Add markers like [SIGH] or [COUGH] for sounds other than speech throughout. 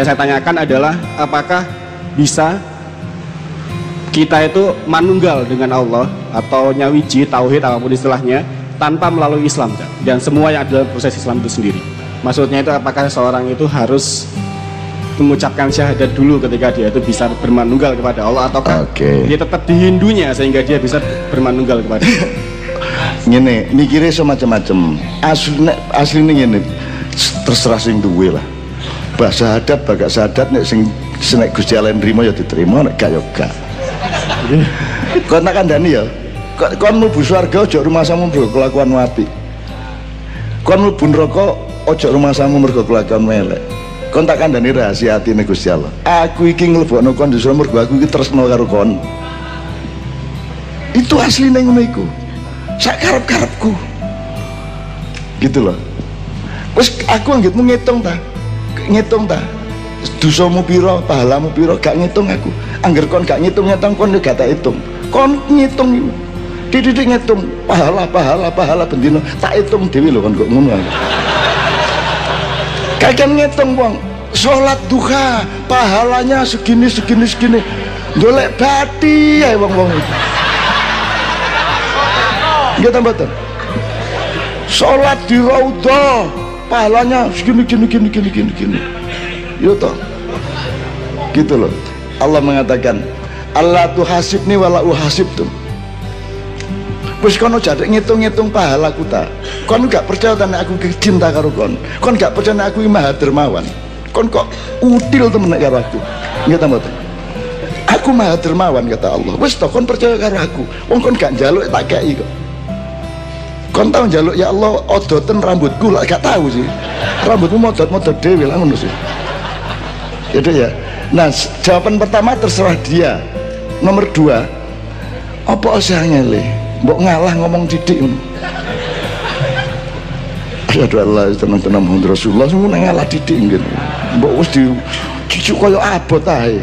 yang saya tanyakan adalah apakah bisa kita itu manunggal dengan Allah atau nyawiji tauhid apa pun istilahnya tanpa melalui Islam dan semua yang ada dalam proses Islam itu sendiri. Maksudnya itu apakah seorang itu harus mengucapkan syahadat dulu ketika dia itu bisa bermanunggal kepada Allah ataukah Oke. dia tetap di Hindunya sehingga dia bisa bermanunggal kepada [LAUGHS] ngene mikirnya semacam-macam. Asli asli ngene terserah sing duwe lah bahasa adat bagak sadat nek sing senek Gusti Allah nrimo ya diterima nek gak ya gak. [LAUGHS] Kon tak kandhani ya? Kon- mlebu swarga aja rumah samu mergo kelakuan apik? Kon mlebu neraka aja rumah samu mergo kelakuan elek kon tak kandhani rahasia atine Gusti Allah. Aku iki nglebokno kon justru mergo aku iki tresno karo kon. Itu asli neng ngono iku. Sak karep-karepku. Gitu loh. Wis aku anggitmu ngitung ta ngitung ta dosamu piro pahalamu piro gak ngitung aku. Angger kon gak ngitung ngitung kon gak tak hitung. Kon ngitung dididik ngitung pahala pahala pahala bendino tak hitung dewi loh kon kok ngono aku. kagak ngitung wong. Sholat duha pahalanya segini segini segini. Golek bati ya wong wong itu Nggih ta mboten? Salat di raudhah pahalanya segini gini gini gini gini gini. Yo toh. Gitu loh. Allah mengatakan, Allah tuh hasibni wala uhasibtum. Wis kono jadek ngitung-ngitung pahalaku ta. Kon gak percaya ta nek aku cinta karo kon. Kon gak percaya nek aku maha dermawan. Kon kok util temen nek karo aku. Nggih ta mboten? Aku maha dermawan kata Allah. Wis toh kon percaya karo aku. Wong kon gak njaluk tak kei kok. Kon tau njaluk ya Allah odoten rambutku lah gak tahu sih. Rambutmu modot-modot dhewe lah ngono sih. Gitu ya. Nah, jawaban pertama terserah dia. Nomor dua, apa usah ngele? Mbok ngalah ngomong didik la ilaha illallah Muhammad Rasulullah semua ngalah didik gitu. Mbok wis di cucu koyo abot ae.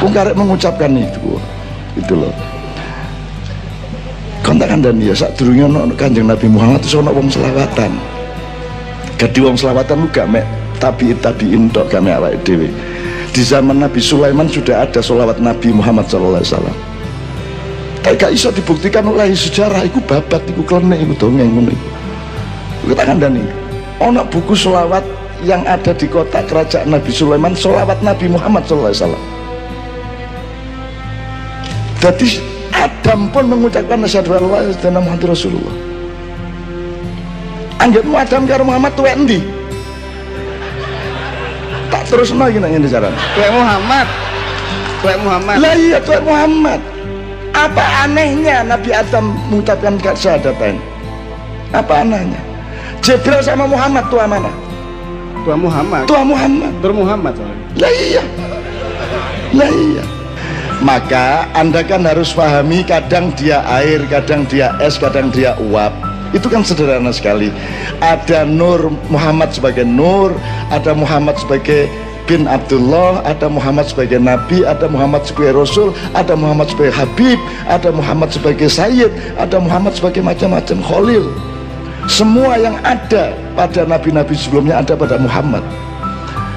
Wong karek mengucapkan itu. Itu loh. Kontakan dan ya saat durungnya ono kanjeng Nabi Muhammad itu ono wong selawatan. Gadi wong selawatan lu gak mek tabi tabiin tok gak mek awake dhewe. Di zaman Nabi Sulaiman sudah ada solawat Nabi Muhammad sallallahu alaihi wasallam. Tapi gak iso dibuktikan oleh sejarah iku babat iku klenek iku dongeng ngono iku. Kita kandhani. Ono buku solawat yang ada di kota kerajaan Nabi Sulaiman solawat Nabi Muhammad sallallahu alaihi wasallam. Jadi Adam pun mengucapkan asyhadu an la ilaha Muhammad Rasulullah. Anggapmu Adam karo Muhammad tuwek endi? Tak terus lagi nanya di jalan. Tuwek Muhammad Tuwek Muhammad Lah iya tuwek Muhammad. Apa anehnya Nabi Adam mengucapkan syahadatain? Apa anehnya? Jibril sama Muhammad tua mana? Tua Muhammad Tua Muhammad. Tur Muhammad Lah iya. Lah iya. Maka Anda kan harus pahami kadang dia air, kadang dia es, kadang dia uap. Itu kan sederhana sekali. Ada Nur Muhammad sebagai Nur, ada Muhammad sebagai bin Abdullah, ada Muhammad sebagai Nabi, ada Muhammad sebagai Rasul, ada Muhammad sebagai Habib, ada Muhammad sebagai Sayyid, ada Muhammad sebagai macam-macam Khalil. Semua yang ada pada nabi-nabi sebelumnya ada pada Muhammad.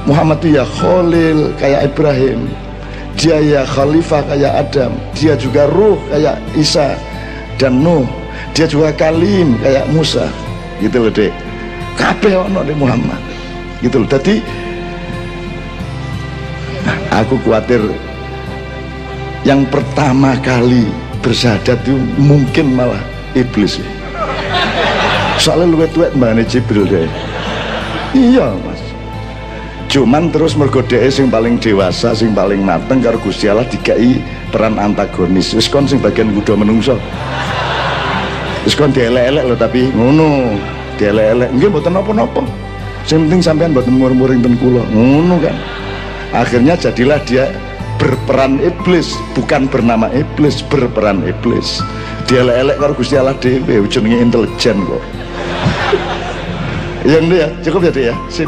Muhammad itu ya Khalil kayak Ibrahim dia ya Khalifah kayak Adam. Dia juga ruh kayak Isa dan Nuh. Dia juga Kalim kayak Musa. Gitu loh dek. Kabeh ono di Muhammad. Gitu loh. Jadi aku khawatir yang pertama kali bersyahadat itu mungkin malah iblis. Soalnya lu tuwek mbak Jibril deh iya mas cuman terus mergo sing paling dewasa sing paling mateng karo Gusti Allah dikai peran antagonis. Wis kon sing bagian kuda menungso. Wis kon dielek-elek lho tapi ngono dielek-elek. Nggih mboten napa-napa. Sing penting sampean mboten murmuring ten kula. Ngono kan? Akhirnya jadilah dia berperan iblis bukan bernama iblis berperan iblis. Dielek-elek karo Gusti Allah dhewe jenenge intelijen kok. [LAUGHS] Yang dia cukup ya Dek ya? Sip